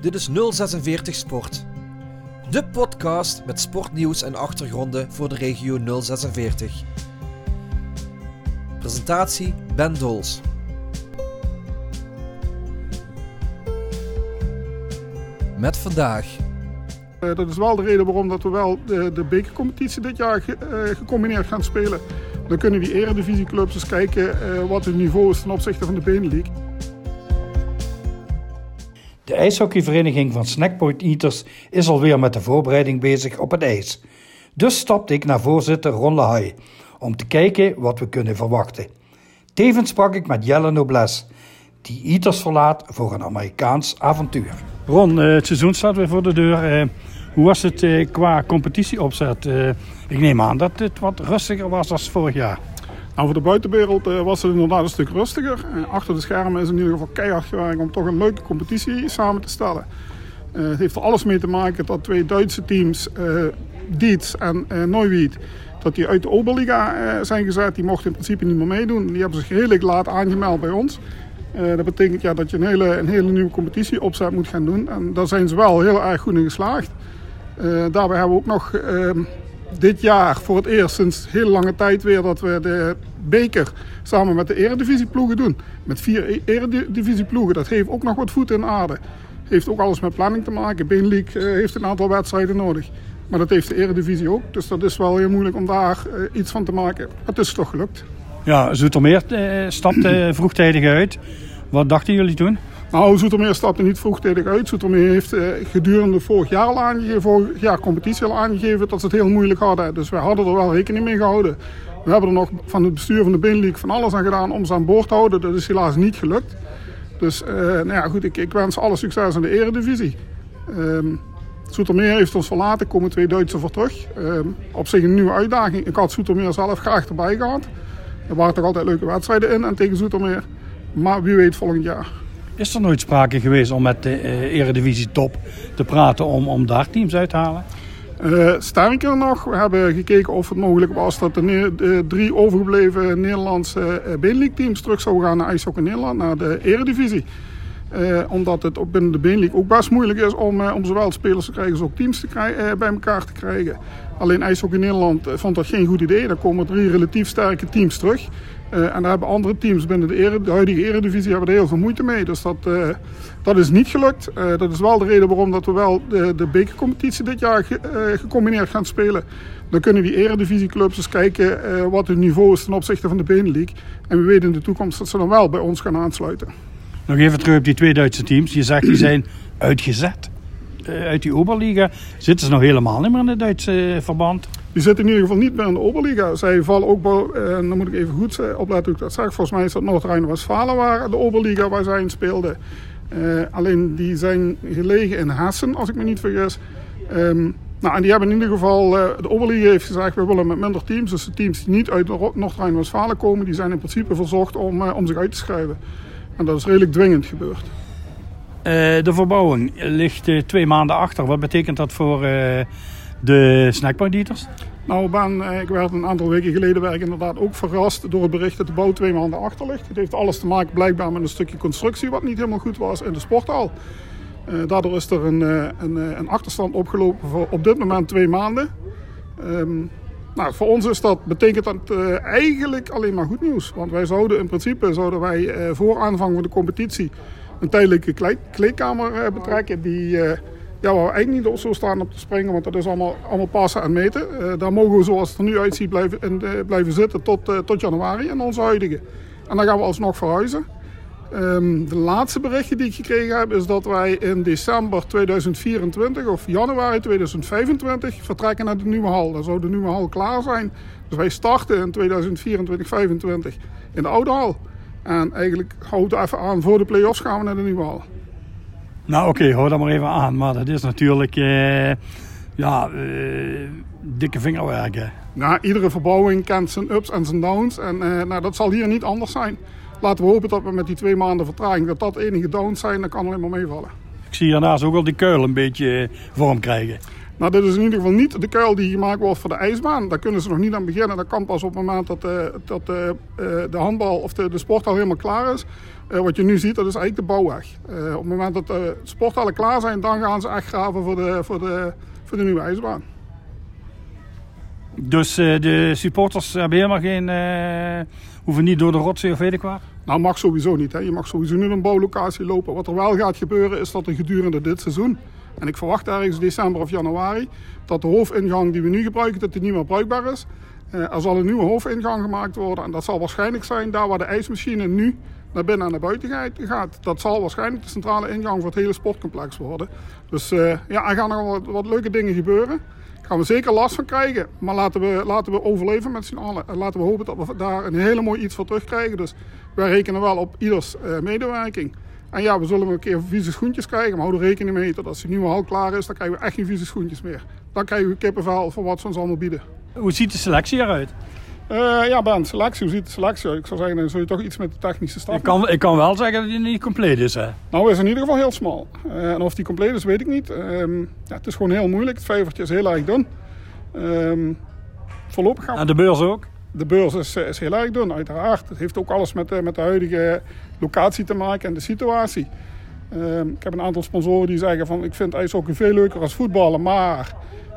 Dit is 046 Sport. De podcast met sportnieuws en achtergronden voor de regio 046. Presentatie Ben Dols. Met vandaag. Uh, dat is wel de reden waarom dat we wel de, de bekercompetitie dit jaar ge, uh, gecombineerd gaan spelen. Dan kunnen die eredivisieclubs eens kijken uh, wat hun niveau is ten opzichte van de Benelink. De ijshockeyvereniging van Snackpoint Eaters is alweer met de voorbereiding bezig op het ijs. Dus stapte ik naar voorzitter Ron Lahai om te kijken wat we kunnen verwachten. Tevens sprak ik met Jelle Nobles, die Eaters verlaat voor een Amerikaans avontuur. Ron, het seizoen staat weer voor de deur. Hoe was het qua competitieopzet? Ik neem aan dat het wat rustiger was dan vorig jaar. Voor de buitenwereld uh, was het inderdaad een stuk rustiger. Uh, achter de schermen is in ieder geval keihard gewerkt om toch een leuke competitie samen te stellen. Uh, het heeft er alles mee te maken dat twee Duitse teams, Dietz en Neuwied, dat die uit de Oberliga zijn gezet. Die mochten in principe niet meer meedoen. Die hebben zich redelijk laat aangemeld bij ons. dat betekent ja, dat je een hele, een hele nieuwe competitie opzet moet gaan doen. En daar zijn ze wel heel erg goed in geslaagd. daarbij hebben we ook nog ehm, dit jaar voor het eerst sinds heel lange tijd weer dat we de beker samen met de eredivisieploegen doen. Met vier e- eredivisieploegen. Dat geeft ook nog wat voet in aarde. Heeft ook alles met planning te maken. Benelink uh, heeft een aantal wedstrijden nodig. Maar dat heeft de eredivisie ook. Dus dat is wel heel moeilijk om daar uh, iets van te maken. Het is toch gelukt. Ja, Zoetermeer uh, stapte vroegtijdig uit. Wat dachten jullie toen? Nou, Zoetermeer stapte niet vroegtijdig uit. Zoetermeer heeft uh, gedurende vorig jaar al aangegeven, vorig jaar competitie al aangegeven dat ze het heel moeilijk hadden. Dus wij hadden er wel rekening mee gehouden. We hebben er nog van het bestuur van de Benelink van alles aan gedaan om ze aan boord te houden. Dat is helaas niet gelukt. Dus uh, nou ja, goed, ik, wens alle succes in de eredivisie. Um, Zoetermeer heeft ons verlaten, komen twee Duitsers voor terug. Um, op zich een nieuwe uitdaging. Ik had Zoetermeer zelf graag erbij gehad. Er waren toch altijd leuke wedstrijden in en tegen Zoetermeer. Maar wie weet volgend jaar. Is er nooit sprake geweest om met de uh, Eredivisie Top te praten om, om daar teams uit te halen? Uh, sterker nog, we hebben gekeken of het mogelijk was dat de, drie overgebleven Nederlandse uh, teams terug zouden gaan naar IJshockey Nederland, naar de Eredivisie. Uh, omdat het ook binnen de Benelink ook best moeilijk is om, om zowel spelers te krijgen als ook teams te krijgen, bij elkaar te krijgen. Alleen IJshockey Nederland vond dat geen goed idee. Daar komen drie relatief sterke teams terug. Uh, en daar hebben andere teams binnen de, de huidige eredivisie hebben er heel veel moeite mee. Dus dat, uh, dat is niet gelukt. Uh, dat is wel de reden waarom dat we wel de, de bekercompetitie dit jaar ge, gecombineerd gaan spelen. Dan kunnen die eredivisieclubs eens kijken wat hun niveau is ten opzichte van de Benelink. En we weten in de toekomst dat ze dan wel bij ons gaan aansluiten. Nog even terug op die twee Duitse teams. Je zegt die zijn uitgezet uit die Oberliga. Zitten ze nog helemaal niet meer in het Duitse verband? Die zitten in ieder geval niet meer in de Oberliga. Zij vallen ook, en eh, dan moet ik even goed opletten hoe ik dat zeg. Volgens mij is dat Noord-Rijn-Westfalen de Oberliga waar zij in speelden. Uh, alleen die zijn gelegen in Hessen, als ik me niet vergis. Um, nou, en die hebben in ieder geval, de Oberliga heeft gezegd, we willen met minder teams. Dus de teams die niet uit Noord-Rijn-Westfalen komen, die zijn in principe verzocht om, om zich uit te schrijven. En dat is redelijk dwingend gebeurd. De verbouwing ligt twee maanden achter. Wat betekent dat voor de snackpoint eaters? Nou, ben, ik werd een aantal weken geleden werd ik inderdaad ook verrast door het bericht dat de bouw twee maanden achter ligt. Het heeft alles te maken blijkbaar met een stukje constructie wat niet helemaal goed was in de sporthal. Uh, daardoor is er een, een, een, achterstand opgelopen voor op dit moment twee maanden. Um, nou, voor ons is dat, betekent dat eigenlijk alleen maar goed nieuws. Want wij zouden in principe zouden wij voor aanvang van de competitie een tijdelijke kleedkamer betrekken die ja, waar we eigenlijk niet zo staan op te springen, want dat is allemaal, allemaal passen en meten. Uh, daar mogen we zoals het er nu uitziet blijven, in, uh, blijven zitten tot, uh, tot januari in onze huidige. En dan gaan we alsnog verhuizen. Um, de laatste berichtje die ik gekregen heb is dat wij in december 2024 of januari 2025 vertrekken naar de nieuwe hal. Dan zou de nieuwe hal klaar zijn. Dus wij starten in 2024, 2025 in de oude hal. En eigenlijk houdt het even aan, voor de play-offs gaan we naar de nieuwe hal. Nou oké, okay, hou dat maar even aan. Maar dat is natuurlijk uh, ja, uh, dikke vingerwerken. Nou, iedere verbouwing kent zijn ups en zijn downs. En uh, nou, dat zal hier niet anders zijn. Laten we hopen dat we met die twee maanden vertraging dat dat enige downs zijn. Dat kan alleen maar meevallen. Ik zie hiernaast ook al die kuil een beetje vorm krijgen. Nou, dit is in ieder geval niet de kuil die gemaakt wordt voor de ijsbaan. Daar kunnen ze nog niet aan beginnen. Dat kan pas op het moment dat, uh, dat uh, de handbal of de, de sporthal helemaal klaar is. Uh, wat je nu ziet, dat is eigenlijk de bouwweg. op het moment dat de sporthallen klaar zijn, dan gaan ze echt graven voor de, voor de, voor de nieuwe ijsbaan. Dus de supporters hebben helemaal geen... hoeven niet door de rotzooi of weet ik waar? Nou, mag sowieso niet. Hè. Je mag sowieso niet een bouwlocatie lopen. Wat er wel gaat gebeuren, is dat er gedurende dit seizoen en ik verwacht ergens december of januari dat de hoofdingang die we nu gebruiken, dat die niet meer bruikbaar is. Uh, er zal een nieuwe hoofdingang gemaakt worden en dat zal waarschijnlijk zijn daar waar de ijsmachine nu naar binnen en naar buiten gaat. Dat zal waarschijnlijk de centrale ingang voor het hele sportcomplex worden. Dus uh, ja, er gaan nog wat, wat leuke dingen gebeuren. Daar gaan we zeker last van krijgen. Maar laten we, laten we overleven met z'n allen. En laten we hopen dat we daar een hele mooi iets voor terugkrijgen. Dus wij rekenen wel op ieders uh, medewerking. En ja, we zullen een keer vieze schoentjes krijgen. Maar hou er rekening mee dat als de nieuwe hal klaar is, dan krijgen we echt geen vieze schoentjes meer. Dan krijgen we kippenvel voor wat ze ons allemaal bieden. Hoe ziet de selectie eruit? Uh, ja, Ben, selectie. Hoe ziet de selectie uit? Ik zou zeggen, dan zul je toch iets met de technische staf. Ik kan, ik kan wel zeggen dat die niet compleet is, hè? Nou, is in ieder geval heel smal. Uh, en of die compleet is, weet ik niet. Uh, ja, het is gewoon heel moeilijk. Het vijvertje is heel erg dun. Ehm, voorlopig gaan we... En de beurs ook? De beurs is, is heel erg dun, uiteraard. Het heeft ook alles met, met de huidige locatie te maken en de situatie. Uh, ik heb een aantal sponsoren die zeggen van ik vind ijshockey veel leuker als voetballen, maar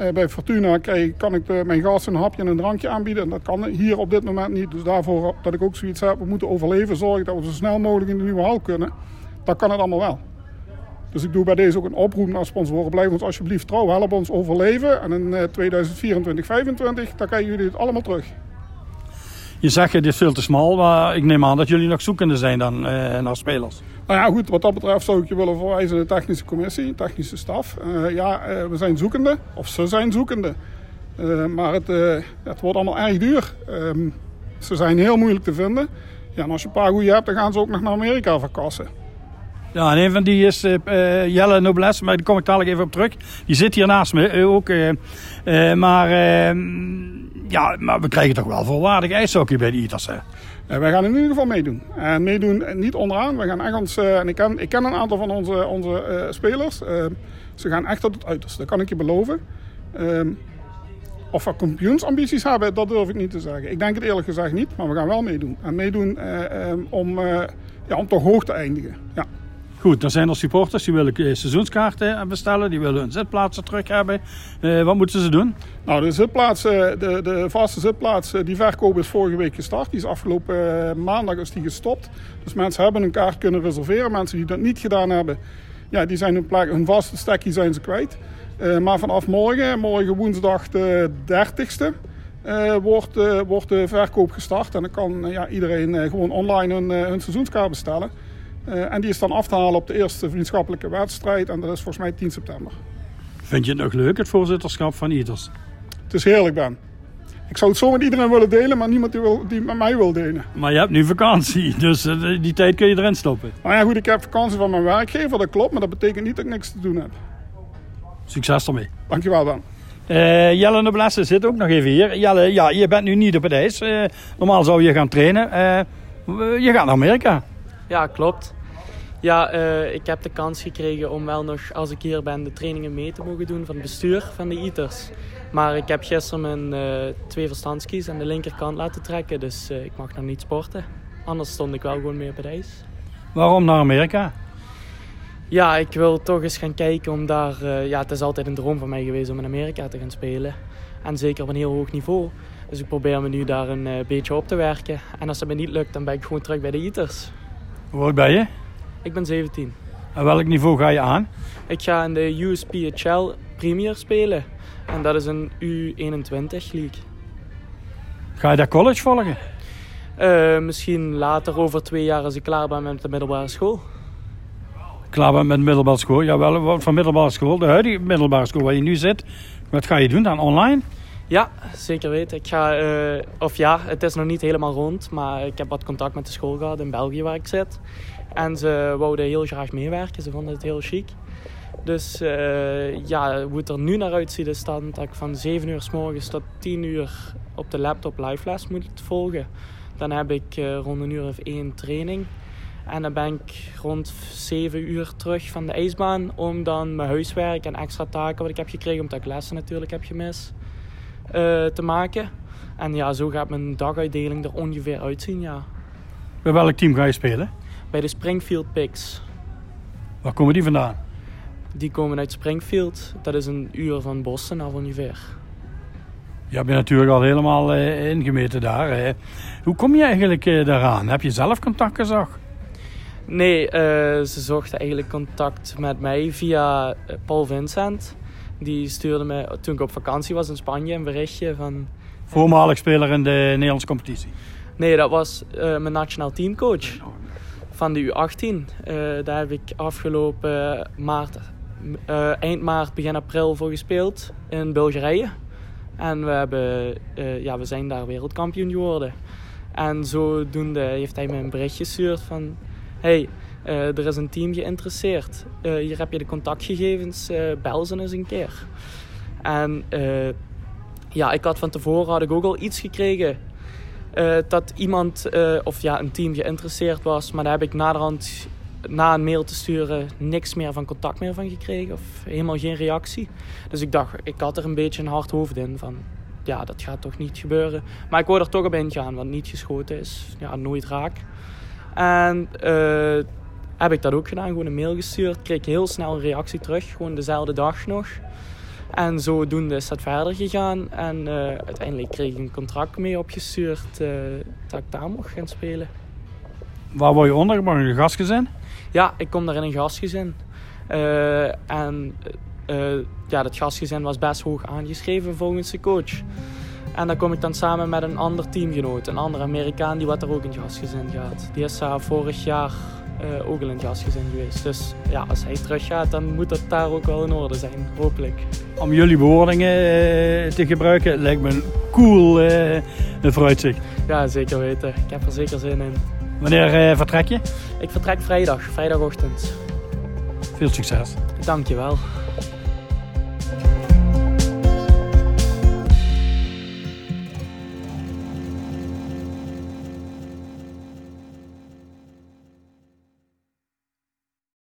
uh, bij Fortuna kan ik mijn gasten een hapje en een drankje aanbieden. En dat kan hier op dit moment niet. Dus daarvoor dat ik ook zoiets heb, we moeten overleven, zorgen dat we zo snel mogelijk in de nieuwe hal kunnen. Dat kan het allemaal wel. Dus ik doe bij deze ook een oproep naar sponsoren. Blijf ons alsjeblieft trouw, help ons overleven. En in 2024, 2025, dan krijgen jullie het allemaal terug. Je zegt het is veel te smal, maar ik neem aan dat jullie nog zoekende zijn dan eh, naar spelers. Nou ja, goed, wat dat betreft zou ik je willen verwijzen naar de technische commissie, technische staf. Uh, ja, uh, we zijn zoekende, of ze zijn zoekende. Maar het, het wordt allemaal erg duur. Ehm, ze zijn heel moeilijk te vinden. Ja, en als je een paar goede hebt, dan gaan ze ook nog naar Amerika verkassen. Ja, en een van die is uh, Jelle Noblesse, maar daar kom ik dadelijk even op terug. Die zit hier naast me uh, ook. Uh, maar, ehm, ja, maar we krijgen toch wel volwaardig ijshockey bij de ITAS. Hè? wij gaan in ieder geval meedoen. En meedoen niet onderaan. We gaan echt ons, en ik ken, ik een aantal van onze, onze spelers. ze gaan echt tot het uiterste, dat kan ik je beloven. Ehm, of we kampioensambities hebben, dat durf ik niet te zeggen. Ik denk het eerlijk gezegd niet, maar we gaan wel meedoen. En meedoen ehm, om, ja, om toch hoog te eindigen. Ja. Goed, dan zijn er supporters die willen eh, seizoenskaarten bestellen, die willen hun zitplaatsen terug hebben. Uh, wat moeten ze doen? Nou, de zitplaatsen, de, de vaste zitplaats, die verkoop is vorige week gestart. Die is afgelopen maandag is die gestopt. Dus mensen hebben een kaart kunnen reserveren. Mensen die dat niet gedaan hebben, ja, die zijn hun, plek, hun vaste stekje zijn ze kwijt. Maar vanaf morgen, morgen woensdag de 30ste, uh, wordt, wordt de verkoop gestart. En dan kan ja, iedereen gewoon online hun, hun seizoenskaart bestellen. Uh, en die is dan af te halen op de eerste vriendschappelijke wedstrijd. En dat is volgens mij 10 september. Vind je het nog leuk, het voorzitterschap van ITERS? Het is heerlijk, Ben. Ik zou het zo met iedereen willen delen, maar niemand die, wil, die met mij wil delen. Maar je hebt nu vakantie, dus uh, die tijd kun je erin stoppen. Nou ja, goed, ik heb vakantie van mijn werkgever, dat klopt. Maar dat betekent niet dat ik niks te doen heb. Succes ermee. Dankjewel, Ben. Uh, Jelle de Blesse zit ook nog even hier. Jelle, ja, je bent nu niet op het ijs. normaal zou je gaan trainen. je gaat naar Amerika. Ja, klopt. Ja, uh, ik heb de kans gekregen om wel nog, als ik hier ben, de trainingen mee te mogen doen van het bestuur van de ITERS. Maar ik heb gisteren mijn uh, twee verstandskies aan de linkerkant laten trekken, dus uh, ik mag nog niet sporten. Anders stond ik wel gewoon mee op het ijs. Waarom naar Amerika? Ja, ik wil toch eens gaan kijken om daar... ja, het is altijd een droom van mij geweest om in Amerika te gaan spelen. En zeker op een heel hoog niveau. Dus ik probeer me nu daar een beetje op te werken. En als dat me niet lukt, dan ben ik gewoon terug bij de ITERS. Hoe oud ben je? Ik ben 17. En welk niveau ga je aan? Ik ga in de USPHL Premier spelen. En dat is een U21 league. Ga je daar college volgen? Uh, misschien later, over twee jaar, als ik klaar ben met de middelbare school. Klaar bent met de middelbare school? Ja, wel van middelbare school. De huidige middelbare school waar je nu zit. Wat ga je doen dan? Online? Ja, zeker weten. Ik ga, uh, of ja, het is nog niet helemaal rond, maar ik heb wat contact met de school gehad in België waar ik zit. En ze wouden heel graag meewerken, ze vonden het heel chic. Dus uh, ja, hoe het er nu naar uitziet is dan dat ik van 7 uur s morgens tot 10 uur op de laptop live les moet volgen. Dan heb ik uh, rond een uur of één training. En dan ben ik rond 7 uur terug van de ijsbaan om dan mijn huiswerk en extra taken wat ik heb gekregen, omdat ik lessen natuurlijk heb gemist, eh, te maken. En ja, zo gaat mijn daguitdeling er ongeveer uitzien, ja. Bij welk team ga je spelen? Bij de Springfield Pigs. Waar komen die vandaan? Die komen uit Springfield. Dat is een uur van Boston af ongeveer. Je je natuurlijk al helemaal eh, ingemeten daar. Hè. Hoe kom je eigenlijk eh, daaraan? Heb je zelf contact gezocht? Nee, eh, ze zochten eigenlijk contact met mij via eh, Paul Vincent. Die stuurde me toen ik op vakantie was in Spanje een berichtje van... Voormalig speler in de Nederlandse competitie. Nee, dat was eh, mijn nationaal teamcoach van de U18. Eh, daar heb ik afgelopen maart, eh, eind maart, begin april voor gespeeld in Bulgarije. En we, hebben, eh, ja, we zijn daar wereldkampioen geworden. En zodoende heeft hij me een berichtje gestuurd van... Hey, eh, er is een team geïnteresseerd. Eh, hier heb je de contactgegevens, eh, bel ze eens een keer. En eh, ja, ik had van tevoren had ik ook al iets gekregen eh, dat iemand eh, of ja, een team geïnteresseerd was. Maar daar heb ik naderhand, na een mail te sturen, niks meer van contact meer van gekregen. Of helemaal geen reactie. Dus ik dacht, ik had er een beetje een hard hoofd in van... Ja, dat gaat toch niet gebeuren. Maar ik wou er toch op ingaan, want niet geschoten is ja, nooit raak. En eh, heb ik dat ook gedaan, gewoon een mail gestuurd. Kreeg heel snel een reactie terug, gewoon dezelfde dag nog. En zodoende is dat verder gegaan. En eh, uiteindelijk kreeg ik een contract mee opgestuurd eh, dat ik daar mocht gaan spelen. Waar word je ondergebracht? In een gastgezin? Ja, ik kom daar in een gastgezin. Eh, en ja, dat gastgezin was best hoog aangeschreven volgens de coach. En dan kom ik dan samen met een ander teamgenoot, een andere Amerikaan die wat er ook in het gastgezin gaat. Die is daar vorig jaar eh, ook in het gastgezin geweest. Dus ja, als hij teruggaat, dan moet dat daar ook wel in orde zijn, hopelijk. Om jullie bewoordingen eh, te gebruiken, lijkt me een cool eh, vooruitzicht. Ja, zeker weten. Ik heb er zeker zin in. Wanneer vertrek je? Ik vertrek vrijdag, vrijdagochtend. Veel succes. Dankjewel.